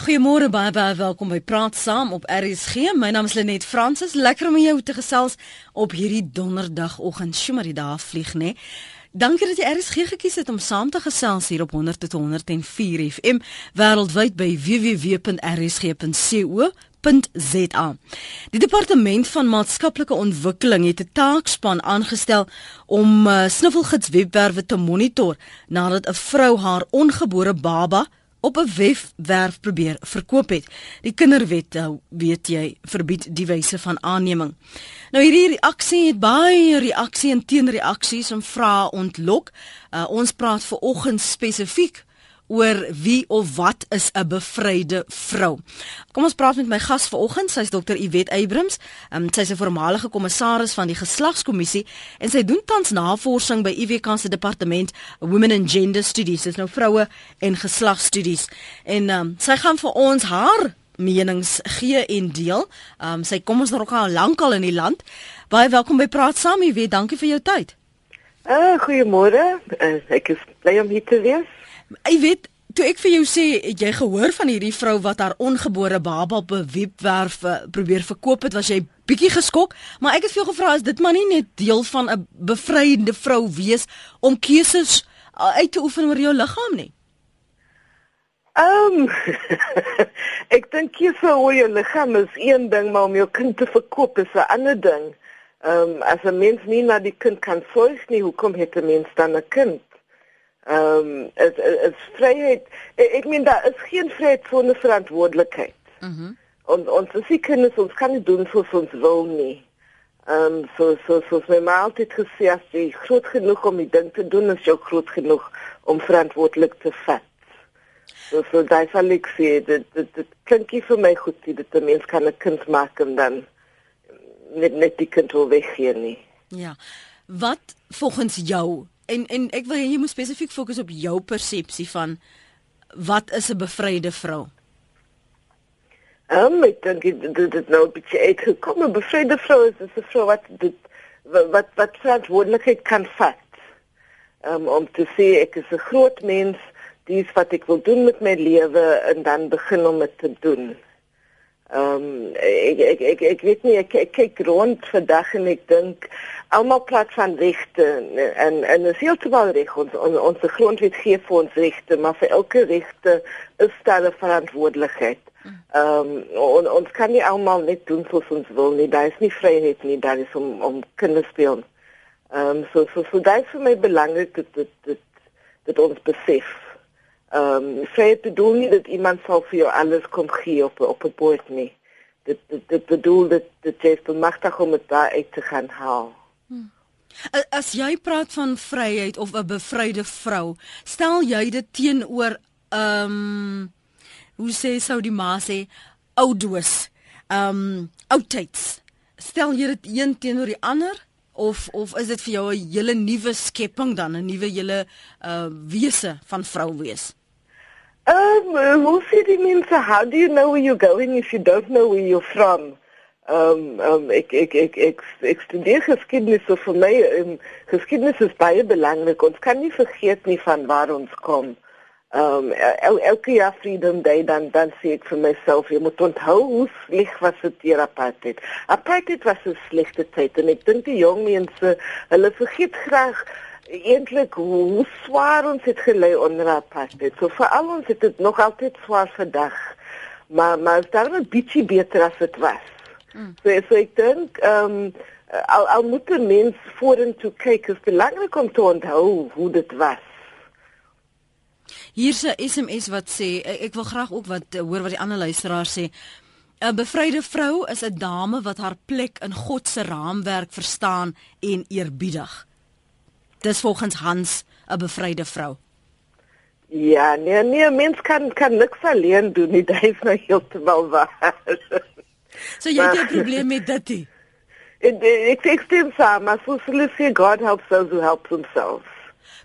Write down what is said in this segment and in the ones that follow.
Goeiemôre baie baie welkom by Praat Saam op RSG. My naam is Lenet Fransis. Lekker om jou te gesels op hierdie donderdagoggend. Sjoe, maar die dae vlieg, né? Dankie dat jy RSG gekies het om saam te gesels hier op 100 tot 104 FM wêreldwyd by www.rsg.co.za. Die departement van maatskaplike ontwikkeling het 'n taakspan aangestel om uh, snuffelgids webwerwe te monitor nadat 'n vrou haar ongebore baba op 'n webwerf probeer verkoop het. Die kinderwet, nou, weet jy, verbied die wyse van aanneming. Nou hierdie reaksie het baie reaksie en teenreaksies en vrae ontlok. Uh, ons praat ver oggend spesifiek oor wie of wat is 'n bevryde vrou. Kom ons praat met my gas vanoggend, sy's dokter Iwet Eybrims. Um, sy's 'n voormalige kommissaris van die geslagskommissie en sy doen tans navorsing by IWK se departement Women and Gender Studies. Dis nou vroue en geslagstudies. En um, sy gaan vir ons haar menings gee en deel. Um, sy kom ons nog al lankal in die land. Baie welkom by Praat Saam, Iwet. Dankie vir jou tyd. Uh, goeiemôre. Uh, ek is bly om hier te wees. Jy weet, toe ek vir jou sê, het jy gehoor van hierdie vrou wat haar ongebore baba op 'n webwerf uh, probeer verkoop het, was jy bietjie geskok, maar ek het jou gevra is dit maar nie net deel van 'n bevryende vrou wees om keuses uh, uit te oefen oor jou liggaam nie. Ehm um, ek dink sou oor jou liggaam is een ding, maar om jou kind te verkoop is 'n ander ding. Ehm um, as 'n mens nie na die kind kan sorg nie, hoekom het 'n mens dan 'n kind? Ehm um, is is vryheid ek, meen daar is geen vryheid sonder verantwoordelikheid. Mhm. Mm ons ons is nie kinders ons kan nie doen soos ons wil nie. Ehm um, so so so my ma het gesê as jy groot genoeg om die ding te doen, is jy groot genoeg om verantwoordelik te vat. So so daai sal ek sê dit dit dit klink vir my goed dit dit 'n mens kan 'n kind maak en dan net net die kind wil weggee nie. Ja. Wat volgens jou en en ek wil jy moet spesifiek fokus op jou persepsie van wat is 'n bevryde vrou? Ehm um, ek dink dit dit nou 'n bietjie uitgekom 'n bevryde vrou is 'n vrou wat dit wat wat verantwoordelikheid kan vat. Um, om te sê ek is 'n groot mens, dis wat ek wil doen met my lewe en dan begin om dit te doen. Ehm um, ek, ek ek ek weet nie ek, ek kyk rond vandag en ek dink almal praat van regte en en is heeltemal reg ons on, ons grondwet gee vir ons regte maar vir elke regte is daar 'n verantwoordelikheid. Ehm um, on, ons kan nie almal net doen soos ons wil nie. Daar is nie vryheid nie, daar is om om kinders speel. Ehm um, so so so dit is vir my belangrik dat dit dit dit ons besef. Ehm um, vryheid bedoel nie dat iemand sal vir jou alles kom gee op op 'n bord nie. Dit dit dit bedoel dat dit jy bemagtig om dit daar uit te gaan haal. As jy praat van vryheid of 'n bevryde vrou, stel jy dit teenoor ehm um, hoe sê sou die ma sê oudos, ehm um, oudtyds. Stel jy dit een teenoor die ander of of is dit vir jou 'n hele nuwe skepping dan, 'n nuwe hele uh wese van vrou wees? Um, hoe sê die mense how do you know where you're going if you don't know where you're from? Um, um, ek ek ek ek ek studeer geskiedenis so vir my um, geskiedenis is baie belangrik. Ons kan nie vergeet nie van waar ons kom. Ehm um, el, elke jaar Freedom Day dan dan sê ek vir myself jy moet onthou hoe sleg was dit hier apartheid. Apartheid was 'n slegte tyd en ek dink die jong mense hulle vergeet graag eintlik hoe, swaar ons het gelei onder apartheid. So vir al ons het dit nog altyd swaar vandag. Maar maar is 'n bietjie beter as dit was. Mm. So, so ek dink ehm um, al al moet 'n mens vorentoe kyk, is belangrik om te onthou hoe dit was. Hier's 'n SMS wat sê ek, ek wil graag ook wat hoor wat die ander luisteraar sê. 'n Bevryde vrou is 'n dame wat haar plek in God se raamwerk verstaan en eerbiedig. Dis volgens Hans 'n bevryde vrou. Ja, nee, nee, mens kan kan niks alleen doen nie, dit is nou heeltemal waar. So jy het 'n probleem met dit? Ek ek stem saam, maar soos hulle sê God helps those who help themselves.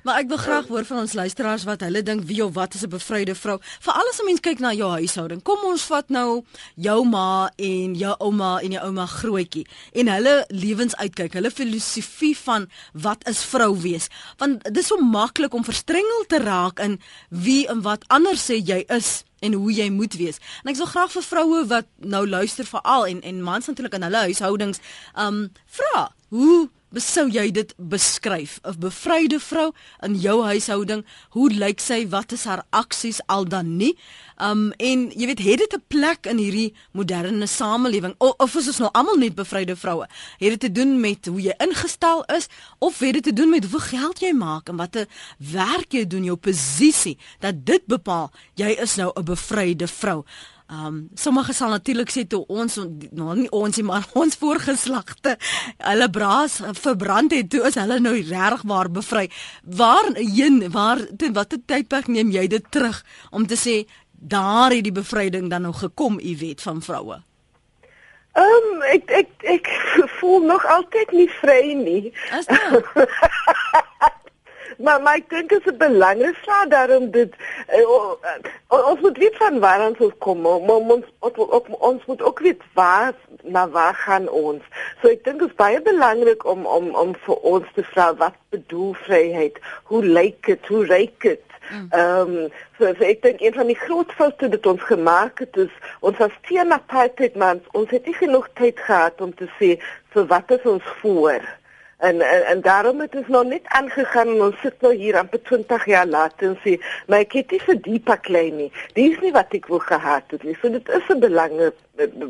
Maar ek wil graag hoor van ons luisteraars wat hulle dink wie of wat is 'n bevryde vrou. Veral as 'n mens kyk na jou huishouding. Kom ons vat nou jou ma en jou ouma en jou ouma grootjie en hulle lewensuitkyk, hulle filosofie van wat is vrou wees. Want dit is so maklik om verstrengel te raak in wie en wat anders sê jy is en hoe jy moet wees. En ek sal graag vir vroue wat nou luister veral en en mans natuurlik in hulle huishoudings um vra, hoe sou jy dit beskryf? 'n Bevryde vrou in jou huishouding, hoe lyk sy? Wat is haar aksies al dan nie? Um en jy weet, het dit 'n plek in hierdie moderne samelewing of, of is ons nou almal net bevryde vroue? Het dit te doen met hoe jy ingestel is of het dit te doen met hoeveel geld jy maak en watter werk jy doen, jou posisie dat dit bepaal jy is nou 'n bevryde vrou? Um sommige sal natuurlik sê toe ons nou nie ons nie maar ons voorgeslagte hulle braas verbrand het toe is hulle nou regtig waar bevry. Waar heen waar ten watter tydperk neem jy dit terug om te sê daar het die bevryding dan nou gekom, u weet van vroue? Ehm um, ek ek ek voel nog altyd nie vry nie. Is dit? maar maar ek dink dit is belangrik slaat daarom dit uh, uh, ons moet weet van waar ons kom. Maar ons ook ons moet ook weet waar na waar gaan ons. So ek dink dit is baie belangrik om om om vir ons te vra wat bedoel vryheid? Hoe lyk dit? Hoe ryk dit? Mm. Ehm um, so, so ek dink een van die groot foute wat ons gemaak het is ons was teen apartheid man ons het nie genoeg tyd gehad om te sê so wat is ons voor En, en en daarom het ons nog net aangegaan en ons sit nou hier amper 20 jaar later en sê, "Maar ek het nie vir die pak klein nie. Dis nie wat ek wou gehad het nie." So dit is 'n belangrike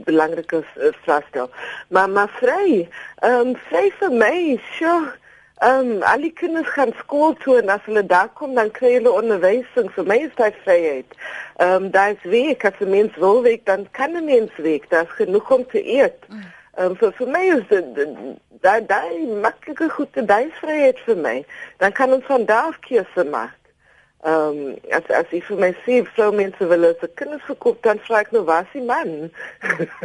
belangrike vraestel. Maar maar vry, ehm um, vry vir my, sjoe. Ehm um, al die kinders gaan skool toe en as hulle daar kom dan kry hulle onderwysing. So my is dit vryheid. Ehm um, daar is week as 'n mens wil week, dan kan 'n mens week. Daar's genoeg om te eet. Mm. Ehm um, so vir my is dit daai daai maklike goede daai vryheid vir my. Dan kan ons van daar keuse maak. Ehm um, as as ek vir my sê vrou mense wil as 'n kinders verkoop dan vra ek nou waar is die man?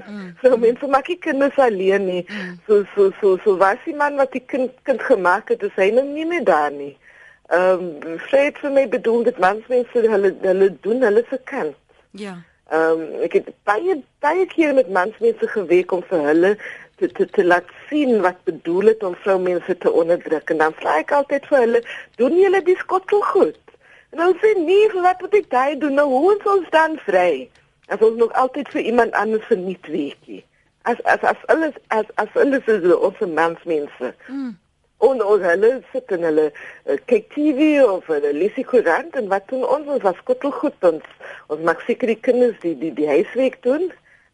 Mm. so mense maak ek kinders alleen nie. Mm. So so so so waar is die man wat die kind kind gemaak het? Dis hy nou nie meer daar nie. Ehm um, vryheid vir my bedoel dit mans mense hulle hulle doen hulle se kant. Ja. Ehm um, ek het baie baie keer met mans mense gewerk om vir hulle te te te laat sien wat bedoel het om vroumense te onderdruk. En dan vra ek altyd vir hulle doen julle die skottel goed? En dan sê nee wat moet ek daai doen. Nou hoe ons ons dan vry? As ons nog altyd vir iemand anders verniet weekie as as as alles as as alles is ons mensmense mm. En ons hulle sit in hulle uh, kyk TV of hulle lees die koerant en wat doen ons ons was goed ons ons maak seker die kinders die die die huiswerk doen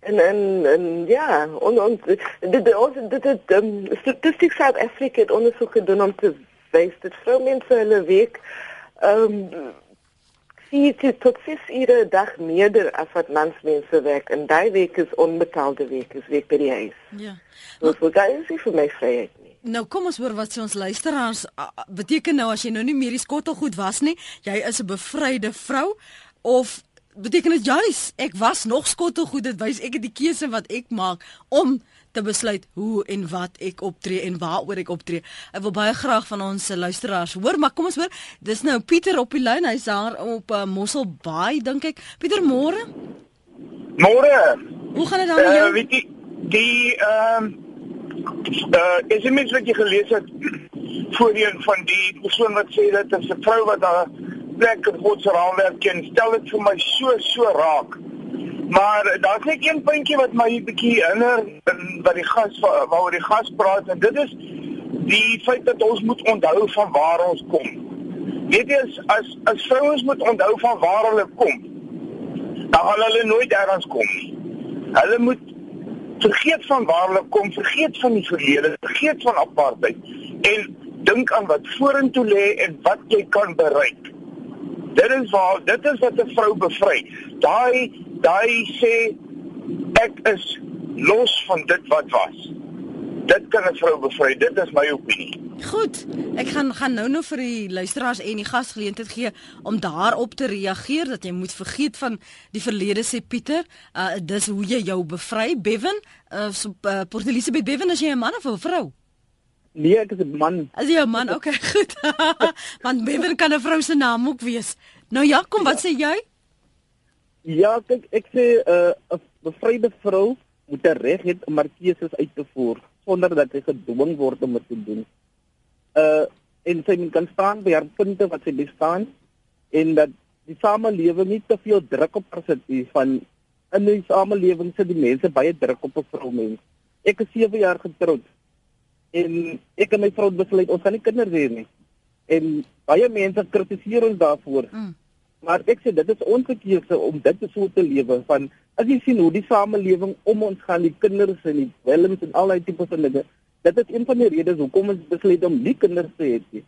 en en en ja, on on dit dit dit dit um, statistiek South Africa het ondersoek gedoen om te wys dat vroumense hulle week ehm um, sien tot sis iedere dag meerder as wat mansmense werk en daai week is onbetaalde week is week by die huis. Ja. So so daai is vir my vryheid. Nou kom ons hoor wat sê ons luisteraars beteken nou as jy nou nie meer die skottelgoed was nie, jy is 'n bevryde vrou of beteken dit juis ek was nog skottelgoed dit wys ek het die keuse wat ek maak om te besluit hoe en wat ek optree en waaroor ek optree. Ek wil baie graag van ons luisteraars hoor, maar kom ons hoor. Dis nou Pieter op die lyn. Hy's daar op uh, Mossel Bay dink ek. Pieter môre? Môre. Hoe gaan dit dan met jou? Uh, weet jy die ehm uh, uh, is dit mens wat jy gelees het voorheen van die persoon wat sê dat 'n vrou wat daar plek in God se raamwerk ken, stel dit vir my so so raak. Maar daar's net een puntjie wat my bietjie herinner in by die gas waaroor die gas praat en dit is die feit dat ons moet onthou van waar ons kom. Weet jy as as, as vrouens moet onthou van waar hulle kom, dan hulle nooit ergens kom nie. Hulle moet vergeet van waar hulle kom, vergeet van die verlede, vergeet van apartheid en dink aan wat vorentoe lê en wat jy kan bereik. Dit is waar dit is wat 'n vrou bevry. Daai daai sê ek is los van dit wat was. Dit kan 'n vrou bevry. Dit is my opinie. Goed. Ek gaan gaan nou nou vir die luisteraars en die gas geleentheid gee om daarop te reageer dat jy moet vergeet van die verlede sê Pieter. Uh dis hoe jy jou bevry. Bevan, uh, so, uh Port Elizabeth Bevan, as jy 'n man of 'n vrou? Nee, ek is 'n man. As jy 'n man, okay, goed. Want Bevan kan 'n vrou se naam ook wees. Nou ja, kom, wat sê jy? Ja, kyk, ek sê 'n uh, 'n bevryde vrou moet 'n reg hê om haar keuses uit te voer sonder dat sy gedwing word om dit te doen. Uh en sy kan staan by haar punte wat sy bestaan en dat die samelewing nie te veel druk op haar sit nie van in die samelewing sit die mense baie druk op 'n vrou mens. Ek is 7 jaar getroud en ek en my vrou besluit ons gaan nie kinders hê nie. En baie mense kritiseer ons daarvoor. Mm. Maar ek sê dit is ons keuse om dit so te lewe van as jy sien hoe die samelewing om ons gaan die kinders en die welms en al daai tipe van dinge. Dit is een van die redes hoekom ons besluit om nie kinders te hê nie.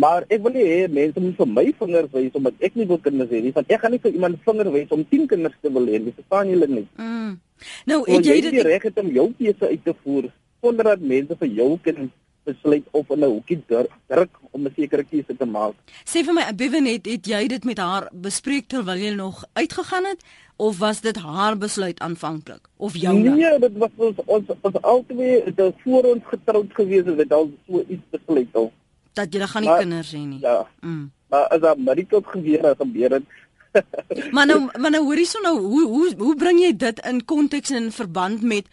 Maar ek wil nie hê mense moet vir my vinger wys omdat ek nie wil kinders hê nie. Want ek gaan nie vir iemand vinger wys om 10 kinders te wil hê nie. Verstaan julle nie? Mm. Nou, het jy dit reg het om jou keuse uit te voer sonder dat mense vir jou kan besluit of hulle hoekie druk om 'n sekere keuse te maak. Sê vir my, Bevan, het, het jy dit met haar bespreek terwyl jy nog uitgegaan het of was dit haar besluit aanvanklik of jou? Nee, dit was ons ons, ons albei het voor ons getroud gewees het, het al so iets besluit al dat jy gaan nie maar, kinders hê nie. Ja. Mm. Maar as daar maar iets gebeur het, gebeur het. maar nou maar nou hoorie so nou hoe hoe hoe bring jy dit in konteks en in verband met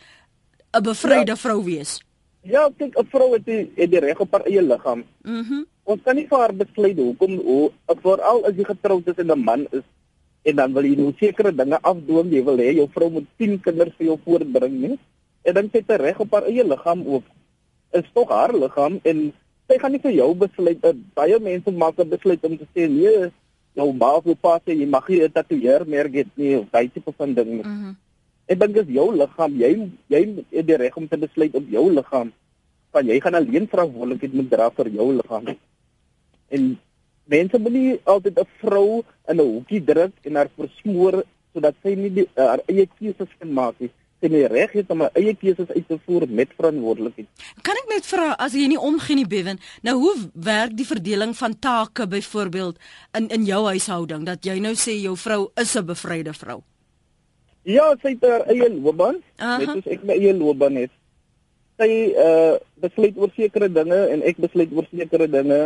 'n bevryde ja. vrou wees? Ja, kyk 'n vrou het die, het die reg op haar eie liggaam. Mhm. Mm Ons kan nie vir haar besluit hoekom hoe veral as jy getroud is en 'n man is en dan wil jy nou sekere dinge afdoen, jy wil hê jou vrou moet 10 kinders vir jou voortbring, nie? En dan sê sy reg op haar eie liggaam ook. Is tog haar liggaam en sy gaan nie vir jou besluit dat baie mense maak 'n besluit om te sê nee, jou ma of jou pa sê jy mag nie 'n tatoeëer meer gee nie of daai tipe van ding nie. Mm -hmm. Ek dink dis jou liggaam, jy jy het die reg om te besluit op jou liggaam van jy gaan alleen verantwoordelikheid moet dra vir jou liggaam. En mense moet nie altyd 'n vrou in 'n hoekie druk en haar versmoor sodat sy nie die, uh, haar eie keuses kan maak nie sy nie reg het om haar eie keuses uit te voer met verantwoordelikheid. Kan ek net vra as jy nie omgee nie Bevan, nou hoe werk die verdeling van take byvoorbeeld in in jou huishouding dat jy nou sê jou vrou is 'n bevryde vrou? Ja, sy het haar eie loopbaan, net soos ek my eie loopbaan het. Sy uh besluit oor sekere dinge en ek besluit oor sekere dinge.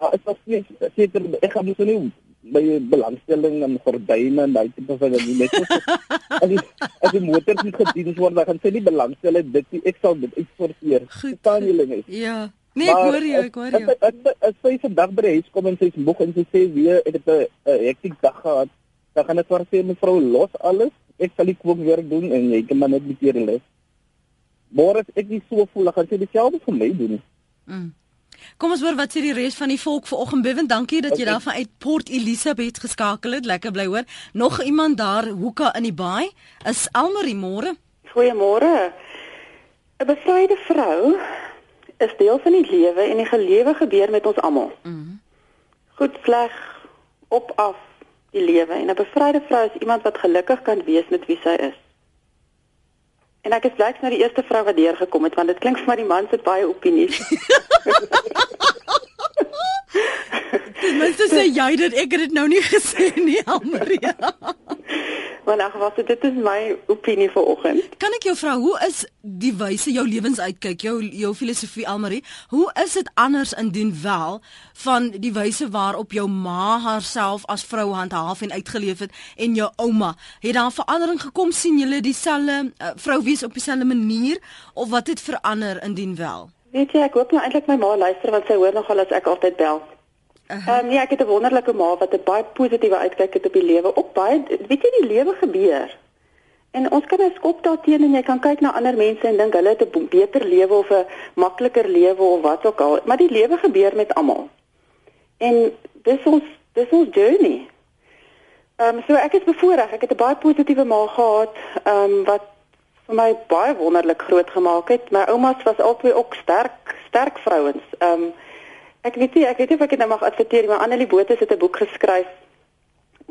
Daar is nog nie seker ek gaan dus nie by belangstelling en gordyne en daai tipe van dinge net as die as die motor nie gedien word dan gaan sy nie belangstel dit nie ek sal dit uitsorteer staan julle net? Ja. Nee ek hoor jou ek hoor jou. as sy vandag by die huis kom en sy is moeg en sy sê weer het dit 'n hektiek dag gehad dan gaan ek vir sy mevrou los alles ek sal die kwong werk doen en jy kan maar net met hier les môre ek nie so voel gaan sy dieselfde vir my doen mm. Kom ons hoor wat sê die res van die volk vanoggend. Bewen, dankie dat okay. jy daar van uit Port Elizabeth geskakel het. Lekker bly hoor. Nog iemand daar hoeka in die baai? Is Almarie môre? Goeiemôre. 'n Bevryde vrou is deel van die lewe en die gelewe gebeur met ons almal. Mhm. Mm Goed sleg op af die lewe en 'n bevryde vrou is iemand wat gelukkig kan wees met wie sy is. En ek is bly ek nou die eerste vrou wat deurgekom het want dit klink vir my die man se baie opinies. Mens sê jy dit ek het dit nou nie gesê nie, Almaria. Maar nou was dit is my opinie vir oggend. Kan ek jou vra hoe is die wyse jou lewens uitkyk, jou jou filosofie Almarie? Hoe is dit anders indien wel van die wyse waarop jou ma haarself as vrou handhaaf en uitgeleef het en jou ouma? Het daar verandering gekom sien julle dieselfde uh, vrou wees op dieselfde manier of wat het verander indien wel? Weet jy, ek hoop nou eintlik my ma luister want sy hoor nogal as ek altyd bel. Ehm uh, nee, ek het 'n wonderlike ma wat 'n baie positiewe uitkyk het op die lewe. Ook baie weet jy die lewe gebeur. En ons kan nou skop daarteen en jy kan kyk na ander mense en dink hulle het 'n beter lewe of 'n makliker lewe of wat ook al, maar die lewe gebeur met almal. En dis ons dis ons journey. Ehm um, so ek is bevoorreg. Ek het 'n baie positiewe ma gehad, ehm um, wat vir my baie wonderlik groot gemaak het. My oumas was albei ook sterk, sterk vrouens. Ehm um, Ek weet nie, ek weet nie of ek dit nou mag adverteer, maar Annelie Botha het 'n boek geskryf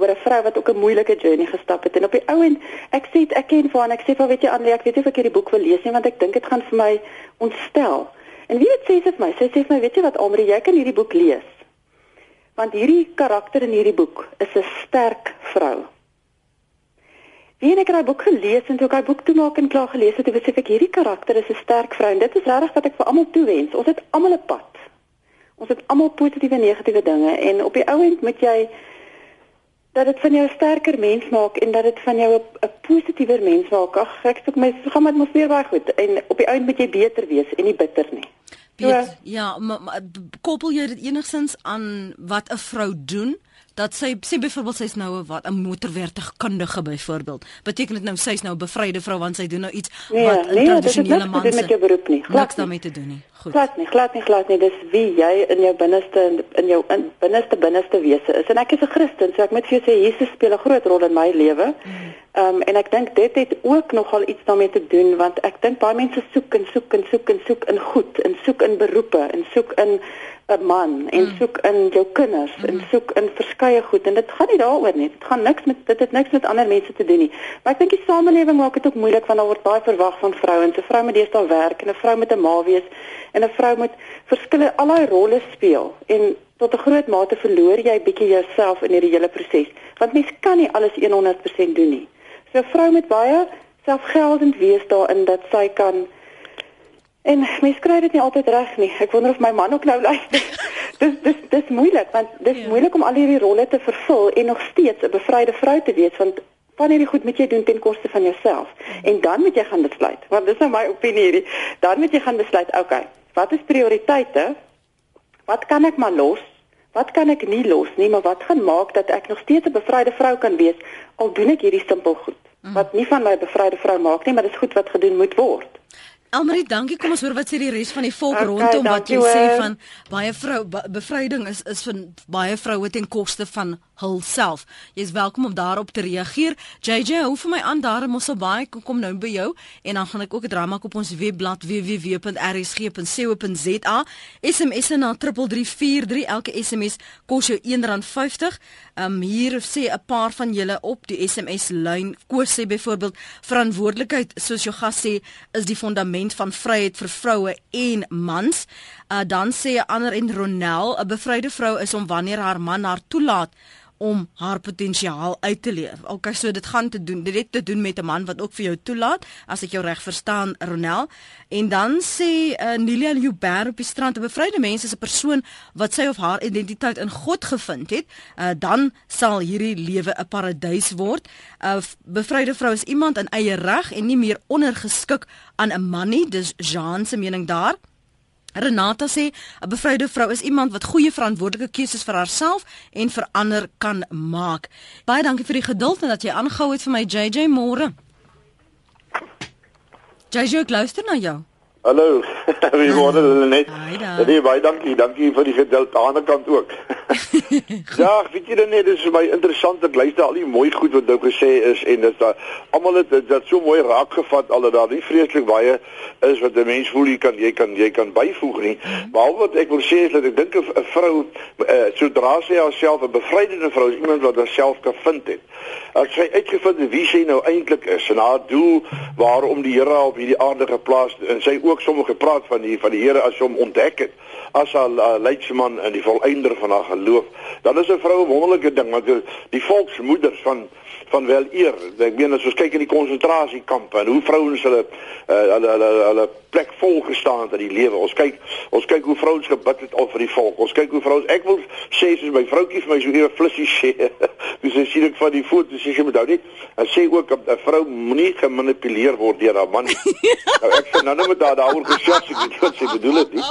oor 'n vrou wat ook 'n moeilike journey gestap het en op die ou en ek sê ek ken vir haar en ek sê vir weet jy Annelie, ek weet nie of ek hierdie boek wil lees nie want ek dink dit gaan vir my ontstel. En wie dit sê sy vir my, sy sê vir my, weet jy wat Amri, jy kan hierdie boek lees. Want hierdie karakter in hierdie boek is 'n sterk vrou. Wie ek het daai boek gelees en toe ek daai boek toemaak en klaar gelees het, het ek besef ek hierdie karakter is 'n sterk vrou en dit is regtig wat ek vir almal toewens. Ons het almal 'n pad. Ons het almal positiewe en negatiewe dinge en op die ou end moet jy dat dit van jou 'n sterker mens maak en dat dit van jou 'n positiewer mens maak. Ag, ek sê my gaan met mos weer baie goed en op die ou end moet jy beter wees en nie bitter nie. Piet, ja, maar ma, koppel jy dit enigstens aan wat 'n vrou doen? Dat sy sê byvoorbeeld sy's nou 'n wat 'n motorwerktuigkundige byvoorbeeld. Beteken dit nou sy's nou 'n bevryde vrou want sy doen nou iets nee, wat 'n nee, tradisionele man se met jou beroep nie. Glad daarmee te doen nie. Goed. Glad nie, glad nie, glad nie. Dis wie jy in jou binneste in jou in binneste binneste wese is. En ek is 'n Christen, so ek moet vir jou sê Jesus speel 'n groot rol in my lewe. Ehm um, en ek dink dit het ook nogal iets daarmee te doen want ek dink baie mense soek en soek en soek en soek in goed en soek in beroepe en soek in 'n man en mm. soek in jou kinders mm. en soek in verskeie goed en dit gaan nie daaroor nie. Dit gaan niks met dit het niks met ander mense te doen nie. Maar ek dink die samelewing maak dit ook moeilik want daar word baie verwag van vrouens. 'n Vrou moet deesdae werk en 'n vrou moet 'n ma wees en 'n vrou moet verskillende allerlei rolle speel en tot 'n groot mate verloor jy bietjie jouself in hierdie hele proses. Want mens kan nie alles 100% doen nie. So 'n vrou moet baie selfgeldend wees daarin dat sy kan En mens kry dit nie altyd reg nie. Ek wonder of my man ook nou luister. dis dis dis moeilik want dis ja. moeilik om al hierdie rolle te vervul en nog steeds 'n bevryde vrou te wees want van hierdie goed moet jy doen ten koste van jouself. En dan moet jy gaan besluit. Want dis nou my opinie hierdie. Dan moet jy gaan besluit, okay, wat is prioriteite? Wat kan ek maar los? Wat kan ek nie los nie, maar wat gaan maak dat ek nog steeds 'n bevryde vrou kan wees al doen ek hierdie simpel goed? Mm. Wat nie van my bevryde vrou maak nie, maar dis goed wat gedoen moet word. Elmarie, dankie. Kom ons hoor wat sê die res van die volk okay, rondom wat jy sê van baie vrou bevryding is is van baie vroue ten koste van hulself. Jy's welkom om daarop te reageer. JJ, hou vir my aan daar in Mosselbaai kom, kom nou by jou en dan gaan ek ook 'n drama op ons webblad www.rsg.co.za. SMS na 3343. Elke SMS kos jou R1.50. Um hier sê 'n paar van julle op die SMS lyn koos sê byvoorbeeld verantwoordelikheid soos jou gas sê is die fundament van vryheid vir vroue en mans. Uh, dan sê 'n ander en Ronel 'n bevryde vrou is om wanneer haar man haar toelaat om haar potensiaal uit te leef. Okay, so dit gaan te doen, dit het te doen met 'n man wat ook vir jou toelaat, as ek jou reg verstaan, Ronel. En dan sê uh, Nelia Luber op die strand, 'n bevryde mens is 'n persoon wat sy of haar identiteit in God gevind het, uh, dan sal hierdie lewe 'n paradys word. 'n uh, Bevryde vrou is iemand in eie reg en nie meer ondergeskik aan 'n man nie, dis Jean se mening daar. Renata sê 'n bevryde vrou is iemand wat goeie verantwoordelike keuses vir haarself en vir ander kan maak. Baie dankie vir die geduld en dat jy aangehou het vir my JJ môre. JJ, ek luister na jou. Hallo. Wie word hulle net? Nee, baie dankie. Dankie vir die geduld aan die kant ook. ja, weet jy dan net dis vir my interessant ek luister al die mooi goed wat nou gesê is en dit daar almal het dit so mooi raak gevat al dat daar nie vreeslik baie is wat 'n mens voel jy kan jy kan jy kan byvoeg nie. Mhm. Behalwe wat ek wil sê is dat ek dink 'n vrou uh, sodra sy haarself 'n bevrydende vrou is iemand wat haarself kan vind het. As sy uitgevind het wie sy nou eintlik is en haar doel waarom die Here op hierdie aarde geplaas en sy ook sommige gepraat van die van die Here as hom ontdek het as 'n uh, leidsman in die volëinder van haar geloof. Dan is 'n vrou 'n wonderlike ding want die volksmoeders van van wel eer. Ek meen as ons kyk in die konsentrasiekampe en hoe vrouens hulle uh, hulle hulle hulle plek vol gestaan het in die lewe. Ons kyk ons kyk hoe vrouens gebid het al vir die volk. Ons kyk hoe vrouens ek wil sê soos my vroutjie vir my so ewe flissie sê. Dis sy sien ek van die foto's sê sy moet onthou net. En sê ook 'n vrou moenie gemanipuleer word deur haar man. nou, ek sê nou net met daaroor gesels ek weet wat sy bedoel het nie.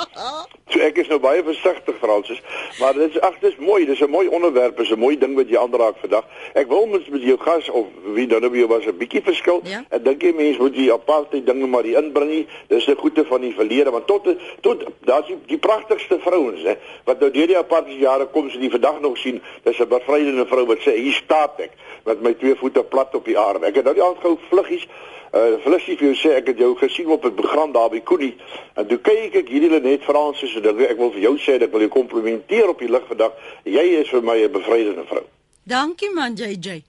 So ek is nou baie versigtig Fransis, maar dit is ag dis mooi, dis 'n mooi onderwerp, is 'n mooi ding wat jy aanraak vandag. Ek wil met met jou gas of wie dan ook was 'n bietjie verskil. Ja? Ek dink jy mense moet die aparte dinge maar die inbring nie. Dis die goeie van die verlede, want tot tot daar's die, die pragtigste vrouens hè wat nou deur die aparte jare kom se die vandag nog sien. Dis 'n bevrydende vrou wat sê hier staan ek met my twee voete plat op die aarde. Ek het nou die aand gehou vluggies Uh Felicity vir jou sê ek het jou gesien op 'n program daar by Koenie. En toe kyk ek hierdie Lenet Fransis en ek wil vir jou sê ek wil jou komplimenteer op die lig vandag. Jy is vir my 'n bevrydende vrou. Dankie man JJ.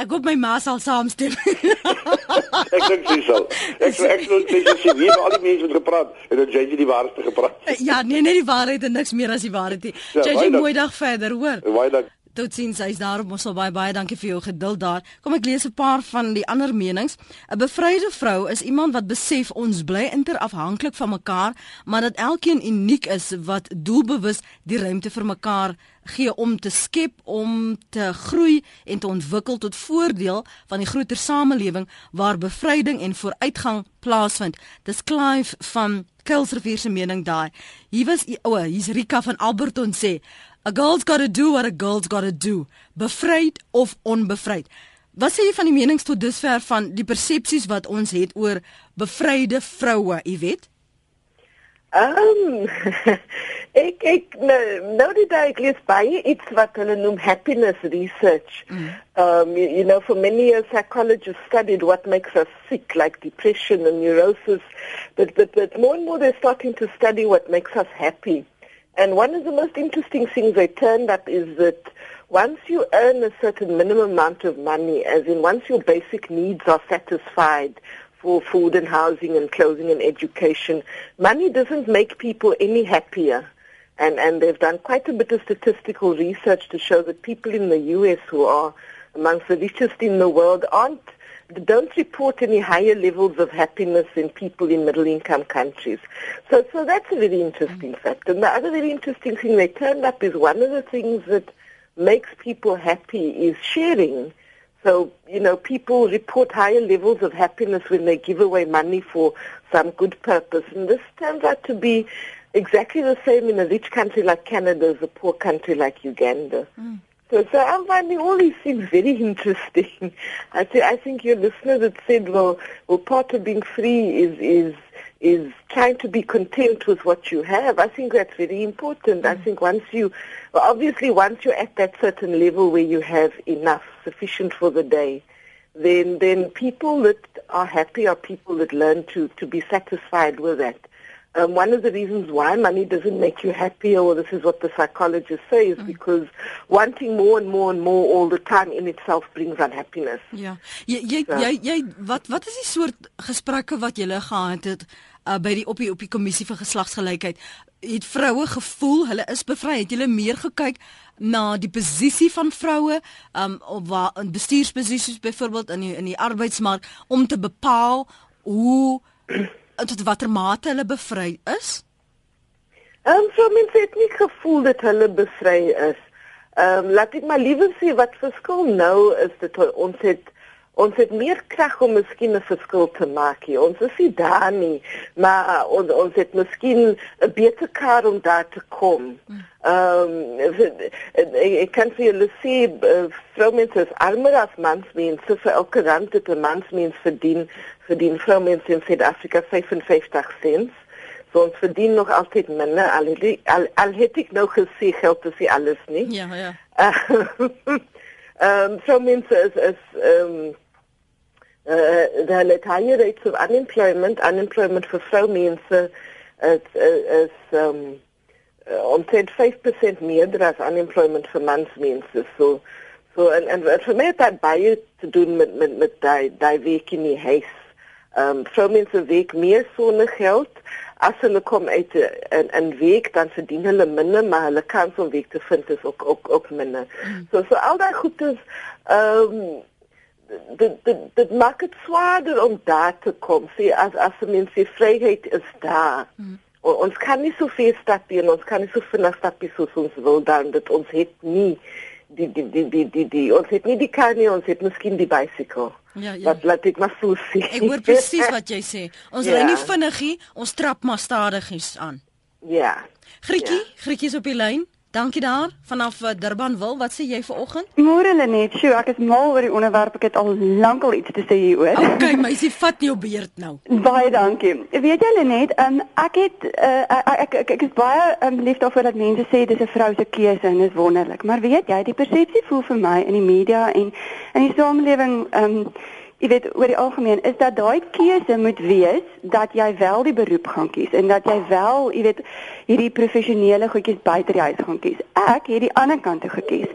Ek hoop my ma sal saamstem. ek dink sy sal. Ek ek wil net sê wie al die mense het gepraat en dat JJ die waarheid gepraat. ja, nee, nee die waarheid en niks meer as die waarheid nie. Ja, JJ mooi dag verder, hoor. Baie dankie. Totsiens, hy's daar ons al baie baie dankie vir jou geduld daar. Kom ek lees 'n paar van die ander menings. 'n Bevryde vrou is iemand wat besef ons bly interafhanklik van mekaar, maar dat elkeen uniek is wat doelbewus die ruimte vir mekaar gee om te skep, om te groei en te ontwikkel tot voordeel van die groter samelewing waar bevryding en vooruitgang plaasvind. Dis Clive van Kelsrivier se mening daai. Hier was o, oh, hier's Rika van Alberton sê A girl's got to do what a girl's got to do. Bevryd of onbevryd. Wat sê jy van die menings tot dusver van die persepsies wat ons het oor bevryde vroue, jy weet? Ehm um, ek ek nou, nou dit ek lees baie iets wat hulle noem happiness research. Mm. Um you, you know for many years psychologists studied what makes us sick like depression and neurosis but but but more and more they're starting to study what makes us happy. And one of the most interesting things they turned up is that once you earn a certain minimum amount of money, as in once your basic needs are satisfied for food and housing and clothing and education, money doesn't make people any happier. And, and they've done quite a bit of statistical research to show that people in the U.S. who are amongst the richest in the world aren't don't report any higher levels of happiness than people in middle income countries. So so that's a very interesting mm. fact. And the other very interesting thing they turned up is one of the things that makes people happy is sharing. So, you know, people report higher levels of happiness when they give away money for some good purpose. And this turns out to be exactly the same in a rich country like Canada as a poor country like Uganda. Mm. So, so I'm finding all these things very interesting. I, th- I think your listener that said, well, well, part of being free is, is, is trying to be content with what you have. I think that's very important. Mm. I think once you, well, obviously once you're at that certain level where you have enough, sufficient for the day, then, then people that are happy are people that learn to, to be satisfied with that. Um, one of the reasons why money doesn't make you happier, or this is what the psychologists say, is mm. because wanting more and more and more all the time in itself brings unhappiness. Ja. Jy jy so. jy, jy wat wat is die soort gesprekke wat julle gehad het uh, by die op die op die kommissie vir geslagsgelykheid? Het vroue gevoel hulle is bevry? Het julle meer gekyk na die posisie van vroue um of waar in bestuursposisies byvoorbeeld in die, in die arbeidsmark om te bepaal hoe tot watter mate hulle bevry is? Ehm um, so mense het nie gevoel dat hulle bevry is. Ehm um, laat ek maar liewer sê wat verskil nou is dit ons het ons het meer krag om miskien 'n verskil te maak hier. Ons is nie daar nie, maar uh, ons ons het miskien 'n beter kar om daar te kom. Ehm um, ek kan vir julle sê uh, vroumense is armer as mansmense vir elke rand wat 'n mansmens verdien verdien vroumense in Suid-Afrika 55 cents. So ons verdien nog altyd minder. Al, al, al het ek nou gesê geld is nie alles nie. Ja, ja. Ehm um, vroumense is is ehm um, uh, the higher rates of unemployment, unemployment for vroumense is is um omtrent 5% meer as unemployment vir mansmense. So so en en vir my het dit baie te doen met met met daai daai week in die huis um, vroumense week meer sonder geld as hulle kom uit 'n 'n week dan verdien hulle minder maar hulle kans om week te vind is ook ook ook minder. Mm. So so al daai goedes ehm um, dit dit dit maak dit swaarder om daar te kom. Sien as as mense vryheid is daar. Mm. Ons kan nie so veel stap hier, ons kan nie so vinnig stap hier soos ons wil dan dat ons het nie die die die die die die ons het nie die kar nie, ons het miskien die bicycle. Ja, ja. Wat laat ek maar so sê. Ek hoor presies wat jy sê. Ons ja. ry nie vinnig nie, ons trap maar stadigies aan. Ja. Grietjie, ja. Grietjie is op die lyn. Dankie daar vanaf eh, Durban wil. Wat sê jy vanoggend? Môre Lenet, sjoe, ek is mal oor die onderwerp. Ek het al lankal iets te sê hieroor. Okay, meisie, vat nie op beurt nou. Baie dankie. Weet jy Lenet, um, ek het uh, ek, ek ek is baie um, lief daarvoor dat mense sê dis 'n vrou se keuse en dit is wonderlik. Maar weet jy, die persepsie voel vir my in die media en in die samelewing um, jy weet oor die algemeen is dat daai keuse moet wees dat jy wel die beroep gaan kies en dat jy wel jy weet hierdie professionele goedjies buite die huis gaan kies. Ek het die ander kant toe gekies.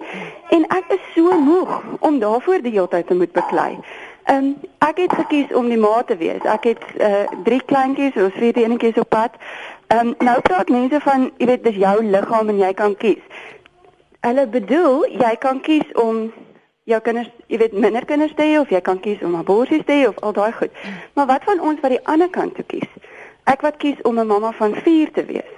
En ek is so moeg om daarvoor die hele tyd te moet beklei. Ehm um, ek het gekies om die ma te wees. Ek het uh drie kleintjies, ons vier enetjies op pad. Ehm um, nou praat mense van jy weet dis jou liggaam en jy kan kies. hulle bedoel jy kan kies om jou kinders, jy weet minder kinders te hê of jy kan kies om abortus te hê of al daai goed. Maar wat van ons wat die ander kant toe kies? Ek wat kies om 'n mamma van 4 te wees.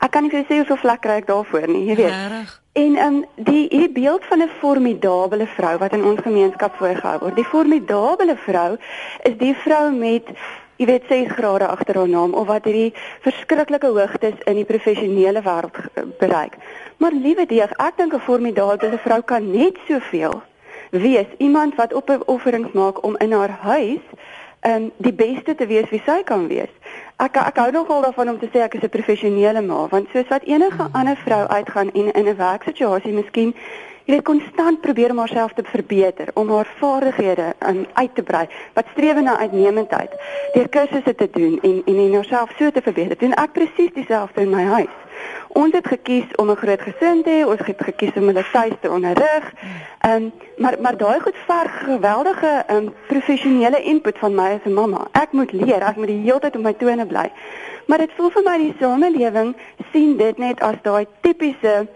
Ek kan nie vir sê hoeveel vlek kry ek daarvoor nie, jy weet. Regtig. En ehm um, die hierdie beeld van 'n formidable vrou wat in ons gemeenskap voorgehou word. Die formidable vrou is die vrou met jy weet 6 grade agter haar naam of wat hierdie verskriklike hoogtes in die professionele wêreld bereik. Maar liewe deeg, ek dink 'n formidable vrou kan net soveel wees iemand wat op 'n offerings maak om in haar huis um die beste te wees wie sy kan wees. Ek ek hou nogal daarvan om te sê ek is 'n professionele ma, want soos wat enige mm. ander vrou uitgaan en in 'n werksituasie miskien jy weet konstant probeer om haarself te verbeter, om haar vaardighede um, uit te brei, wat streef na uitnemendheid, deur kursusse te doen en en en haarself so te verbeter. Doen ek presies dieselfde in my huis. Ons het gekies om 'n groot gesin te hê, ons het gekies om hulle tuis te onderrig. Ehm um, maar maar daai goed verg geweldige ehm um, professionele input van my as 'n mamma. Ek moet leer, ek moet die hele tyd op my tone bly. Maar dit voel vir my die samelewing sien dit net as daai tipiese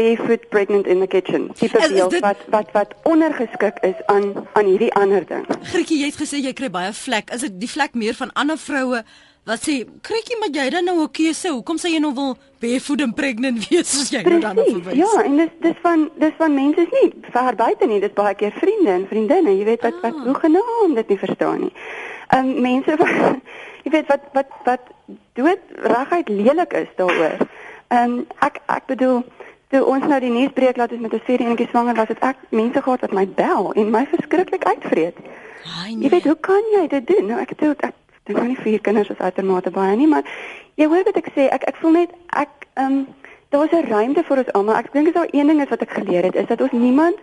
barefoot pregnant in the kitchen. Tipe beeld dit... wat wat wat ondergeskik is aan aan hierdie ander ding. Grietjie, jy het gesê jy kry baie vlek. Is dit die vlek meer van ander vroue wat sê, "Krietjie, maar jy dan nou 'n keuse. Hoekom sê jy nou wil barefoot and pregnant wees as jy nou dan nou verwys?" Ja, en dis dis van dis van mense is nie ver buite nie. Dis baie keer vriende en vriendinne, jy weet wat ah. wat hoe genoem dit nie verstaan nie. Ehm um, mense wat jy weet wat wat wat dood reguit lelik is daaroor. Ehm um, ek ek bedoel toe ons nou die nuus breek laat ons met 'n vier enetjie swanger was, het ek mense gehad wat my bel en my verskriklik uitvreet. Ai nee. Jy weet, hoe kan jy dit doen? Nou ek het ek dink nou nie vier kinders is uitermate baie nie, maar jy hoor wat ek sê, ek ek voel net ek ehm um, daar's 'n ruimte vir ons almal. Ek dink is daar een ding is wat ek geleer het is dat ons niemand